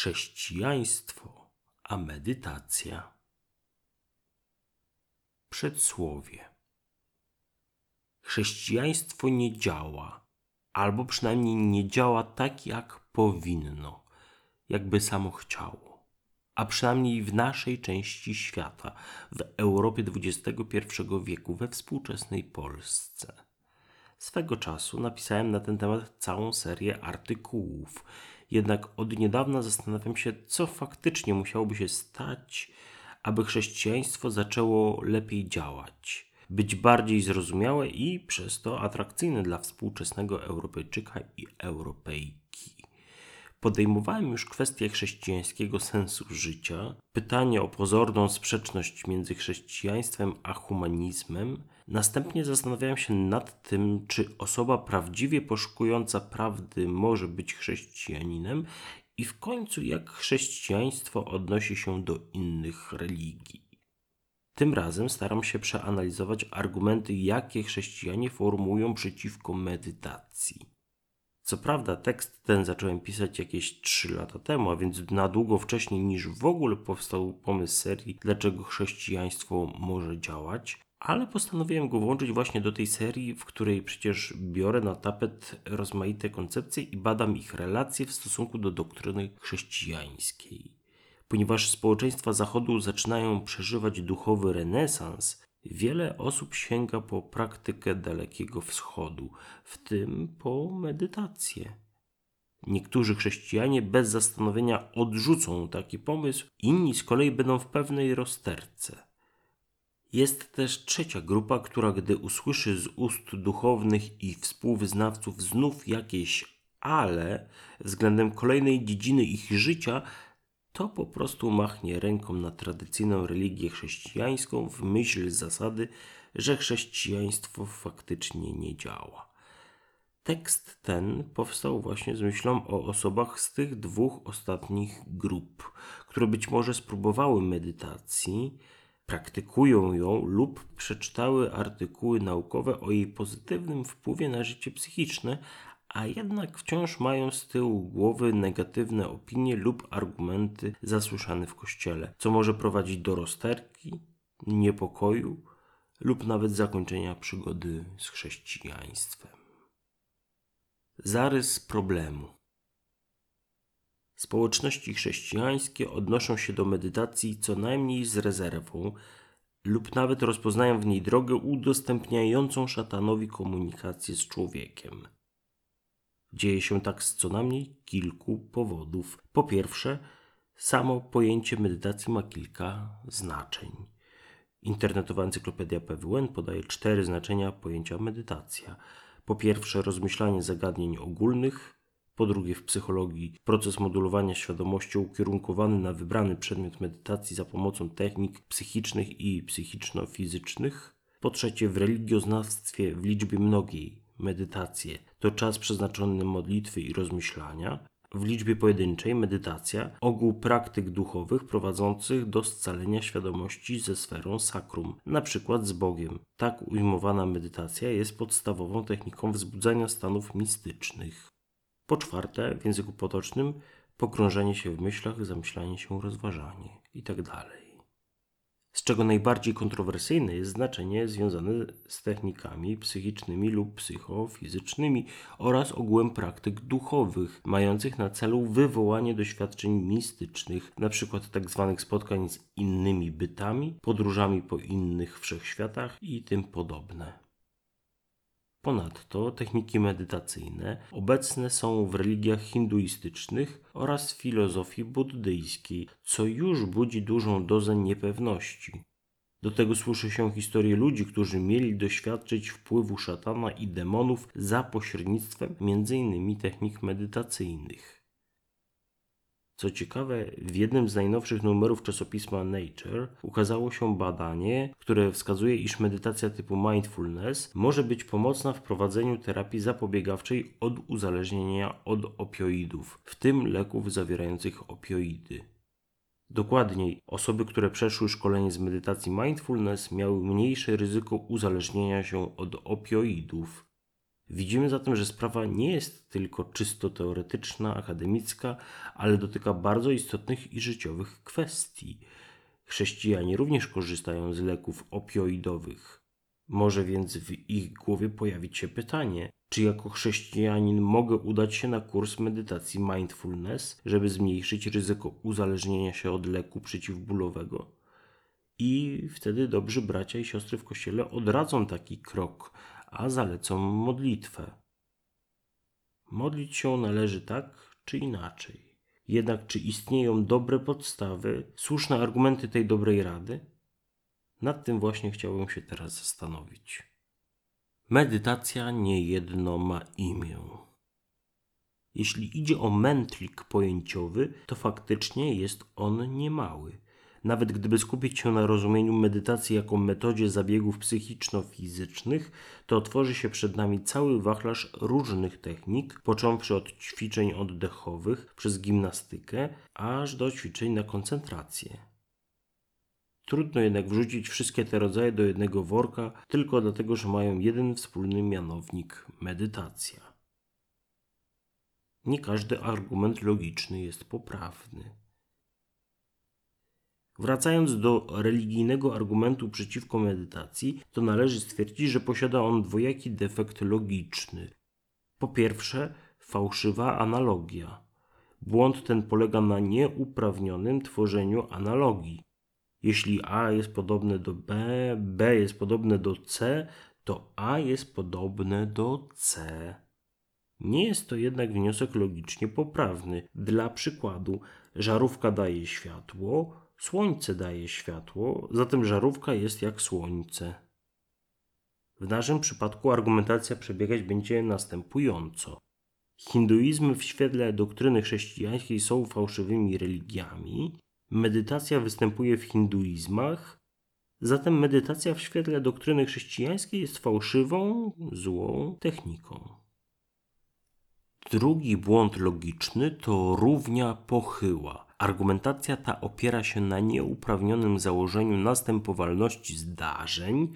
Chrześcijaństwo a medytacja. Przedsłowie. Chrześcijaństwo nie działa, albo przynajmniej nie działa tak, jak powinno, jakby samo chciało, a przynajmniej w naszej części świata, w Europie XXI wieku, we współczesnej Polsce. Swego czasu napisałem na ten temat całą serię artykułów, jednak od niedawna zastanawiam się, co faktycznie musiałoby się stać, aby chrześcijaństwo zaczęło lepiej działać, być bardziej zrozumiałe i przez to atrakcyjne dla współczesnego Europejczyka i Europejki. Podejmowałem już kwestię chrześcijańskiego sensu życia, pytanie o pozorną sprzeczność między chrześcijaństwem a humanizmem. Następnie zastanawiałem się nad tym, czy osoba prawdziwie poszukująca prawdy może być chrześcijaninem i w końcu jak chrześcijaństwo odnosi się do innych religii. Tym razem staram się przeanalizować argumenty, jakie chrześcijanie formułują przeciwko medytacji. Co prawda, tekst ten zacząłem pisać jakieś 3 lata temu, a więc na długo wcześniej niż w ogóle powstał pomysł serii, dlaczego chrześcijaństwo może działać, ale postanowiłem go włączyć właśnie do tej serii, w której przecież biorę na tapet rozmaite koncepcje i badam ich relacje w stosunku do doktryny chrześcijańskiej. Ponieważ społeczeństwa Zachodu zaczynają przeżywać duchowy renesans, Wiele osób sięga po praktykę Dalekiego Wschodu, w tym po medytację. Niektórzy chrześcijanie bez zastanowienia odrzucą taki pomysł, inni z kolei będą w pewnej rozterce. Jest też trzecia grupa, która gdy usłyszy z ust duchownych i współwyznawców znów jakieś ale względem kolejnej dziedziny ich życia, to po prostu machnie ręką na tradycyjną religię chrześcijańską w myśl zasady, że chrześcijaństwo faktycznie nie działa. Tekst ten powstał właśnie z myślą o osobach z tych dwóch ostatnich grup, które być może spróbowały medytacji, praktykują ją lub przeczytały artykuły naukowe o jej pozytywnym wpływie na życie psychiczne, a jednak wciąż mają z tyłu głowy negatywne opinie lub argumenty zasłyszane w kościele, co może prowadzić do rozterki, niepokoju lub nawet zakończenia przygody z chrześcijaństwem. Zarys problemu. Społeczności chrześcijańskie odnoszą się do medytacji co najmniej z rezerwą lub nawet rozpoznają w niej drogę udostępniającą szatanowi komunikację z człowiekiem. Dzieje się tak z co najmniej kilku powodów. Po pierwsze, samo pojęcie medytacji ma kilka znaczeń. Internetowa encyklopedia PWN podaje cztery znaczenia pojęcia medytacja. Po pierwsze, rozmyślanie zagadnień ogólnych. Po drugie, w psychologii proces modulowania świadomości ukierunkowany na wybrany przedmiot medytacji za pomocą technik psychicznych i psychiczno-fizycznych. Po trzecie, w religioznawstwie w liczbie mnogiej medytacje to czas przeznaczony na modlitwy i rozmyślania, w liczbie pojedynczej medytacja, ogół praktyk duchowych prowadzących do scalenia świadomości ze sferą sakrum, na przykład z Bogiem. Tak ujmowana medytacja jest podstawową techniką wzbudzania stanów mistycznych. Po czwarte, w języku potocznym, pogrążenie się w myślach, zamyślanie się, rozważanie itd. Tak z czego najbardziej kontrowersyjne jest znaczenie związane z technikami psychicznymi lub psychofizycznymi oraz ogółem praktyk duchowych, mających na celu wywołanie doświadczeń mistycznych, np. tzw. Tak spotkań z innymi bytami, podróżami po innych wszechświatach i tym podobne. Ponadto techniki medytacyjne obecne są w religiach hinduistycznych oraz filozofii buddyjskiej, co już budzi dużą dozę niepewności. Do tego słyszy się historie ludzi, którzy mieli doświadczyć wpływu szatana i demonów za pośrednictwem m.in. technik medytacyjnych. Co ciekawe, w jednym z najnowszych numerów czasopisma Nature ukazało się badanie, które wskazuje, iż medytacja typu mindfulness może być pomocna w prowadzeniu terapii zapobiegawczej od uzależnienia od opioidów, w tym leków zawierających opioidy. Dokładniej, osoby, które przeszły szkolenie z medytacji mindfulness miały mniejsze ryzyko uzależnienia się od opioidów. Widzimy zatem, że sprawa nie jest tylko czysto teoretyczna, akademicka, ale dotyka bardzo istotnych i życiowych kwestii. Chrześcijanie również korzystają z leków opioidowych. Może więc w ich głowie pojawić się pytanie, czy jako chrześcijanin mogę udać się na kurs medytacji mindfulness, żeby zmniejszyć ryzyko uzależnienia się od leku przeciwbólowego? I wtedy dobrzy bracia i siostry w kościele odradzą taki krok, a zalecą modlitwę. Modlić się należy tak czy inaczej. Jednak czy istnieją dobre podstawy, słuszne argumenty tej dobrej rady? Nad tym właśnie chciałbym się teraz zastanowić. Medytacja niejedno ma imię. Jeśli idzie o mętlik pojęciowy, to faktycznie jest on niemały. Nawet gdyby skupić się na rozumieniu medytacji jako metodzie zabiegów psychiczno-fizycznych, to otworzy się przed nami cały wachlarz różnych technik, począwszy od ćwiczeń oddechowych przez gimnastykę, aż do ćwiczeń na koncentrację. Trudno jednak wrzucić wszystkie te rodzaje do jednego worka, tylko dlatego, że mają jeden wspólny mianownik medytacja. Nie każdy argument logiczny jest poprawny. Wracając do religijnego argumentu przeciwko medytacji, to należy stwierdzić, że posiada on dwojaki defekt logiczny. Po pierwsze, fałszywa analogia. Błąd ten polega na nieuprawnionym tworzeniu analogii. Jeśli A jest podobne do B, B jest podobne do C, to A jest podobne do C. Nie jest to jednak wniosek logicznie poprawny. Dla przykładu, żarówka daje światło, Słońce daje światło, zatem żarówka jest jak słońce. W naszym przypadku argumentacja przebiegać będzie następująco. Hinduizmy w świetle doktryny chrześcijańskiej są fałszywymi religiami, medytacja występuje w hinduizmach, zatem medytacja w świetle doktryny chrześcijańskiej jest fałszywą, złą techniką. Drugi błąd logiczny to równia pochyła. Argumentacja ta opiera się na nieuprawnionym założeniu następowalności zdarzeń,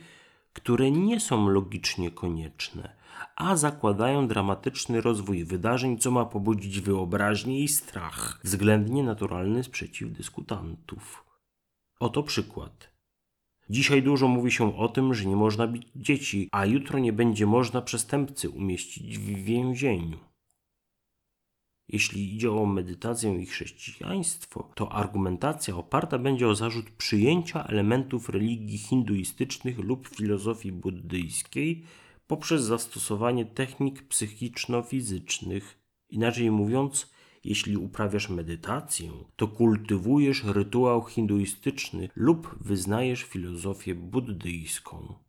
które nie są logicznie konieczne, a zakładają dramatyczny rozwój wydarzeń, co ma pobudzić wyobraźnię i strach, względnie naturalny sprzeciw dyskutantów. Oto przykład. Dzisiaj dużo mówi się o tym, że nie można bić dzieci, a jutro nie będzie można przestępcy umieścić w więzieniu. Jeśli idzie o medytację i chrześcijaństwo, to argumentacja oparta będzie o zarzut przyjęcia elementów religii hinduistycznych lub filozofii buddyjskiej poprzez zastosowanie technik psychiczno-fizycznych. Inaczej mówiąc, jeśli uprawiasz medytację, to kultywujesz rytuał hinduistyczny lub wyznajesz filozofię buddyjską.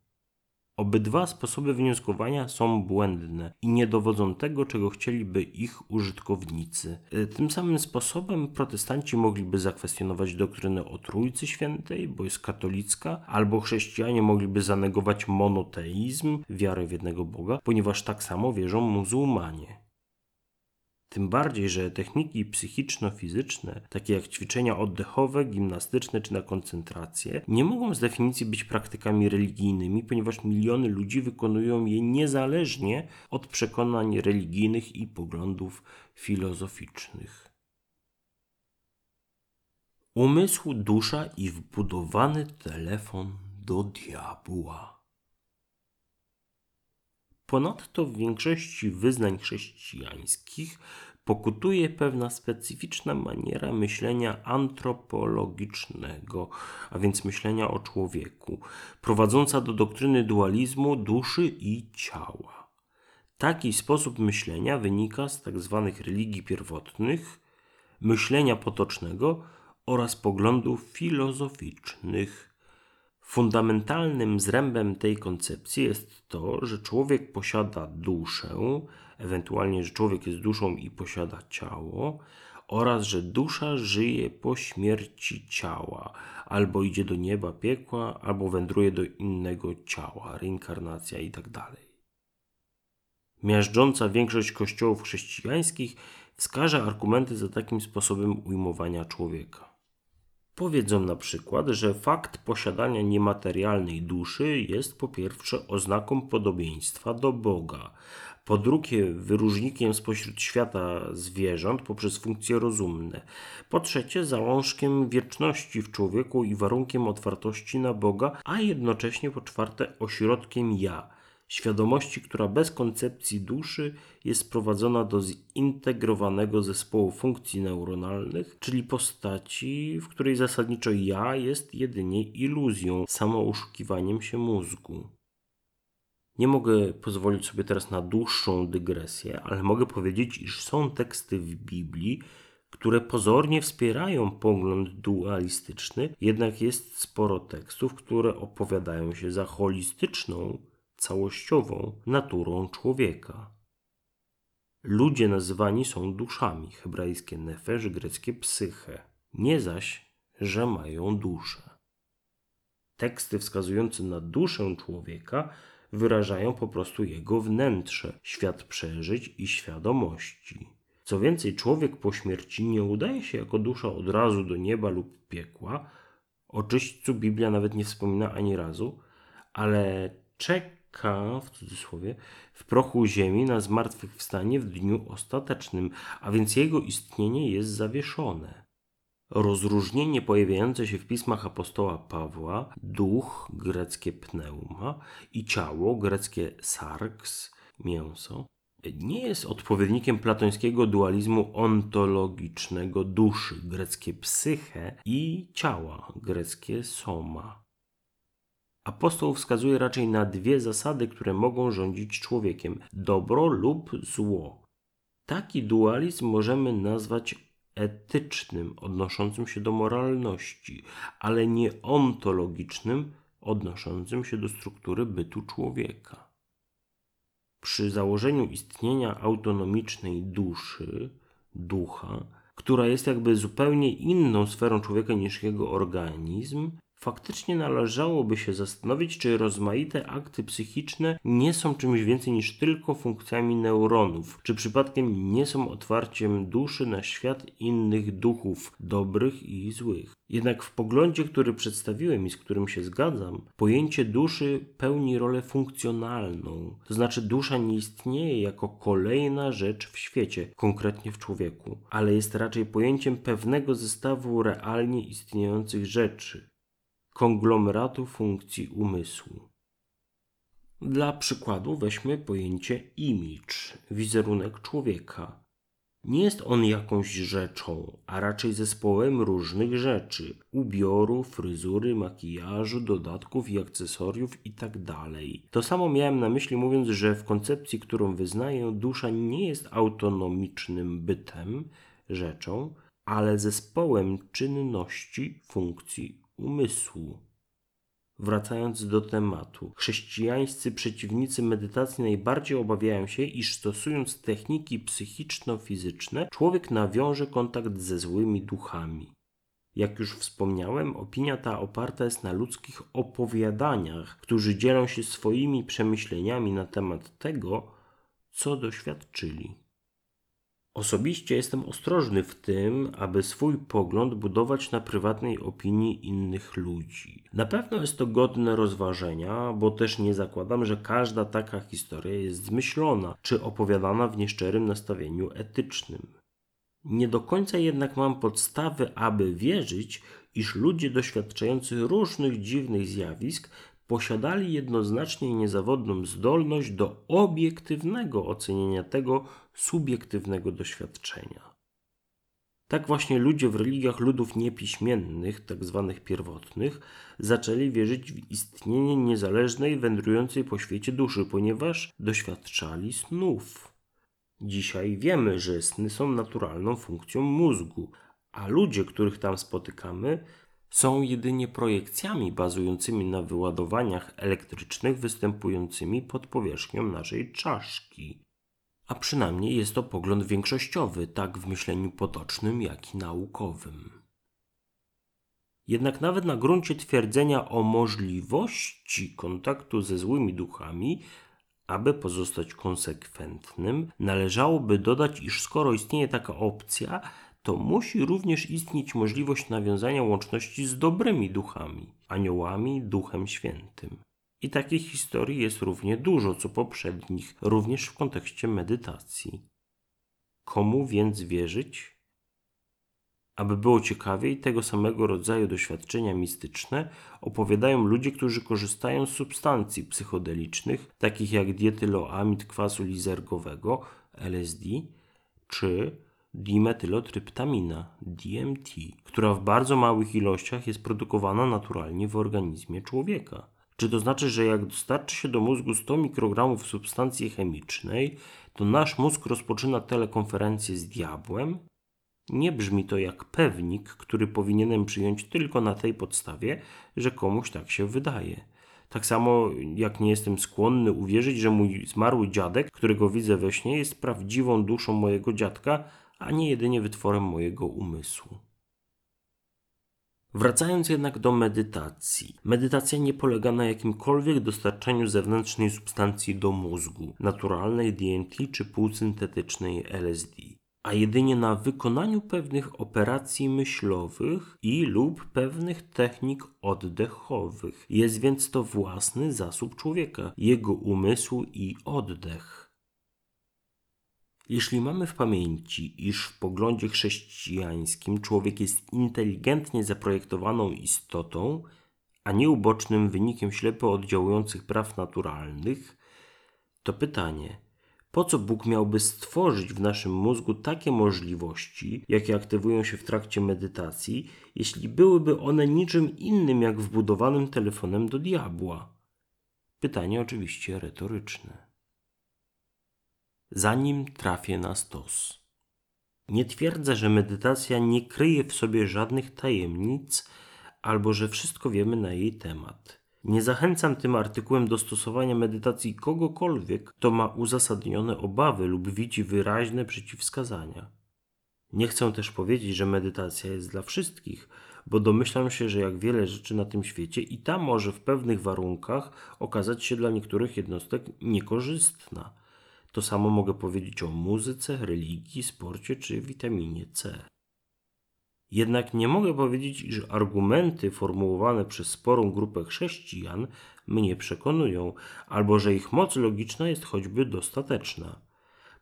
Obydwa sposoby wnioskowania są błędne i nie dowodzą tego, czego chcieliby ich użytkownicy. E, tym samym sposobem protestanci mogliby zakwestionować doktrynę o Trójcy Świętej, bo jest katolicka, albo chrześcijanie mogliby zanegować monoteizm, wiarę w jednego Boga, ponieważ tak samo wierzą muzułmanie. Tym bardziej, że techniki psychiczno-fizyczne, takie jak ćwiczenia oddechowe, gimnastyczne czy na koncentrację, nie mogą z definicji być praktykami religijnymi, ponieważ miliony ludzi wykonują je niezależnie od przekonań religijnych i poglądów filozoficznych. Umysł, dusza i wbudowany telefon do diabła. Ponadto w większości wyznań chrześcijańskich pokutuje pewna specyficzna maniera myślenia antropologicznego, a więc myślenia o człowieku, prowadząca do doktryny dualizmu duszy i ciała. Taki sposób myślenia wynika z tzw. Tak religii pierwotnych, myślenia potocznego oraz poglądów filozoficznych. Fundamentalnym zrębem tej koncepcji jest to, że człowiek posiada duszę, ewentualnie, że człowiek jest duszą i posiada ciało, oraz że dusza żyje po śmierci ciała, albo idzie do nieba, piekła, albo wędruje do innego ciała, reinkarnacja itd. Tak Miażdżąca większość kościołów chrześcijańskich wskaże argumenty za takim sposobem ujmowania człowieka. Powiedzą na przykład, że fakt posiadania niematerialnej duszy jest po pierwsze oznaką podobieństwa do Boga, Po drugie, wyróżnikiem spośród świata zwierząt poprzez funkcje rozumne. Po trzecie, zalążkiem wieczności w człowieku i warunkiem otwartości na Boga, a jednocześnie po czwarte, ośrodkiem ja świadomości, która bez koncepcji duszy jest prowadzona do zintegrowanego zespołu funkcji neuronalnych, czyli postaci, w której zasadniczo ja jest jedynie iluzją, samouszukiwaniem się mózgu. Nie mogę pozwolić sobie teraz na dłuższą dygresję, ale mogę powiedzieć, iż są teksty w Biblii, które pozornie wspierają pogląd dualistyczny, jednak jest sporo tekstów, które opowiadają się za holistyczną, całościową naturą człowieka. Ludzie nazywani są duszami, hebrajskie nefesz, greckie psyche, nie zaś, że mają duszę. Teksty wskazujące na duszę człowieka wyrażają po prostu jego wnętrze, świat przeżyć i świadomości. Co więcej, człowiek po śmierci nie udaje się jako dusza od razu do nieba lub piekła. O czyśćcu Biblia nawet nie wspomina ani razu, ale czeka, w cudzysłowie, w prochu ziemi na zmartwychwstanie w dniu ostatecznym, a więc jego istnienie jest zawieszone. Rozróżnienie pojawiające się w pismach apostoła Pawła, duch, greckie pneuma, i ciało, greckie sarx, mięso, nie jest odpowiednikiem platońskiego dualizmu ontologicznego duszy, greckie psyche, i ciała, greckie soma. Apostoł wskazuje raczej na dwie zasady, które mogą rządzić człowiekiem: dobro lub zło. Taki dualizm możemy nazwać etycznym, odnoszącym się do moralności, ale nie ontologicznym, odnoszącym się do struktury bytu człowieka. Przy założeniu istnienia autonomicznej duszy, ducha, która jest jakby zupełnie inną sferą człowieka niż jego organizm, faktycznie należałoby się zastanowić, czy rozmaite akty psychiczne nie są czymś więcej niż tylko funkcjami neuronów, czy przypadkiem nie są otwarciem duszy na świat innych duchów, dobrych i złych. Jednak w poglądzie, który przedstawiłem i z którym się zgadzam, pojęcie duszy pełni rolę funkcjonalną, to znaczy dusza nie istnieje jako kolejna rzecz w świecie, konkretnie w człowieku, ale jest raczej pojęciem pewnego zestawu realnie istniejących rzeczy konglomeratu funkcji umysłu. Dla przykładu weźmy pojęcie image, wizerunek człowieka. Nie jest on jakąś rzeczą, a raczej zespołem różnych rzeczy: ubioru, fryzury, makijażu, dodatków i akcesoriów itd. Tak to samo miałem na myśli, mówiąc, że w koncepcji, którą wyznaję, dusza nie jest autonomicznym bytem, rzeczą, ale zespołem czynności, funkcji umysłu. Wracając do tematu, chrześcijańscy przeciwnicy medytacji najbardziej obawiają się, iż stosując techniki psychiczno-fizyczne, człowiek nawiąże kontakt ze złymi duchami. Jak już wspomniałem, opinia ta oparta jest na ludzkich opowiadaniach, którzy dzielą się swoimi przemyśleniami na temat tego, co doświadczyli. Osobiście jestem ostrożny w tym, aby swój pogląd budować na prywatnej opinii innych ludzi. Na pewno jest to godne rozważenia, bo też nie zakładam, że każda taka historia jest zmyślona czy opowiadana w nieszczerym nastawieniu etycznym. Nie do końca jednak mam podstawy, aby wierzyć, iż ludzie doświadczający różnych dziwnych zjawisk posiadali jednoznacznie niezawodną zdolność do obiektywnego ocenienia tego subiektywnego doświadczenia. Tak właśnie ludzie w religiach ludów niepiśmiennych, tzw. Tak pierwotnych, zaczęli wierzyć w istnienie niezależnej, wędrującej po świecie duszy, ponieważ doświadczali snów. Dzisiaj wiemy, że sny są naturalną funkcją mózgu, a ludzie, których tam spotykamy, są jedynie projekcjami bazującymi na wyładowaniach elektrycznych występującymi pod powierzchnią naszej czaszki. A przynajmniej jest to pogląd większościowy, tak w myśleniu potocznym, jak i naukowym. Jednak nawet na gruncie twierdzenia o możliwości kontaktu ze złymi duchami, aby pozostać konsekwentnym, należałoby dodać, iż skoro istnieje taka opcja, to musi również istnieć możliwość nawiązania łączności z dobrymi duchami, aniołami, Duchem Świętym. I takich historii jest równie dużo, co poprzednich, również w kontekście medytacji. Komu więc wierzyć? Aby było ciekawiej, tego samego rodzaju doświadczenia mistyczne opowiadają ludzie, którzy korzystają z substancji psychodelicznych, takich jak dietyloamid kwasu lizergowego, LSD, czy dimetylotryptamina, DMT, która w bardzo małych ilościach jest produkowana naturalnie w organizmie człowieka. Czy to znaczy, że jak dostarczy się do mózgu 100 mikrogramów substancji chemicznej, to nasz mózg rozpoczyna telekonferencję z diabłem? Nie brzmi to jak pewnik, który powinienem przyjąć tylko na tej podstawie, że komuś tak się wydaje. Tak samo jak nie jestem skłonny uwierzyć, że mój zmarły dziadek, którego widzę we śnie, jest prawdziwą duszą mojego dziadka, a nie jedynie wytworem mojego umysłu. Wracając jednak do medytacji. Medytacja nie polega na jakimkolwiek dostarczaniu zewnętrznej substancji do mózgu, naturalnej DMT czy półsyntetycznej LSD, a jedynie na wykonaniu pewnych operacji myślowych i lub pewnych technik oddechowych. Jest więc to własny zasób człowieka, jego umysł i oddech. Jeśli mamy w pamięci, iż w poglądzie chrześcijańskim człowiek jest inteligentnie zaprojektowaną istotą, a nie ubocznym wynikiem ślepo oddziałujących praw naturalnych, to pytanie, po co Bóg miałby stworzyć w naszym mózgu takie możliwości, jakie aktywują się w trakcie medytacji, jeśli byłyby one niczym innym jak wbudowanym telefonem do diabła? Pytanie oczywiście retoryczne zanim trafię na stos. Nie twierdzę, że medytacja nie kryje w sobie żadnych tajemnic albo że wszystko wiemy na jej temat. Nie zachęcam tym artykułem do stosowania medytacji kogokolwiek, kto ma uzasadnione obawy lub widzi wyraźne przeciwwskazania. Nie chcę też powiedzieć, że medytacja jest dla wszystkich, bo domyślam się, że jak wiele rzeczy na tym świecie i ta może w pewnych warunkach okazać się dla niektórych jednostek niekorzystna. To samo mogę powiedzieć o muzyce, religii, sporcie czy witaminie C. Jednak nie mogę powiedzieć, iż argumenty formułowane przez sporą grupę chrześcijan mnie przekonują, albo że ich moc logiczna jest choćby dostateczna.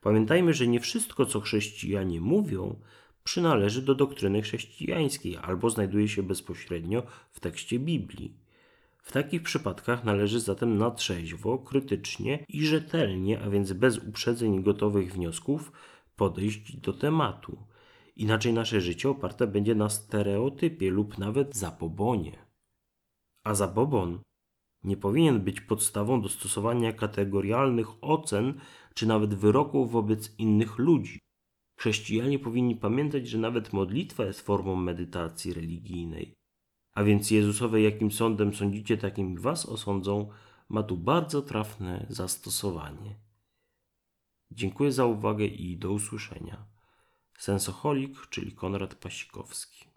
Pamiętajmy, że nie wszystko, co chrześcijanie mówią, przynależy do doktryny chrześcijańskiej albo znajduje się bezpośrednio w tekście Biblii. W takich przypadkach należy zatem na trzeźwo, krytycznie i rzetelnie, a więc bez uprzedzeń i gotowych wniosków, podejść do tematu. Inaczej nasze życie oparte będzie na stereotypie lub nawet zapobonie. A zabobon nie powinien być podstawą do stosowania kategorialnych ocen czy nawet wyroków wobec innych ludzi. Chrześcijanie powinni pamiętać, że nawet modlitwa jest formą medytacji religijnej. A więc Jezusowe, jakim sądem sądzicie, takim was osądzą, ma tu bardzo trafne zastosowanie. Dziękuję za uwagę i do usłyszenia. Sensoholik, czyli Konrad Pasikowski.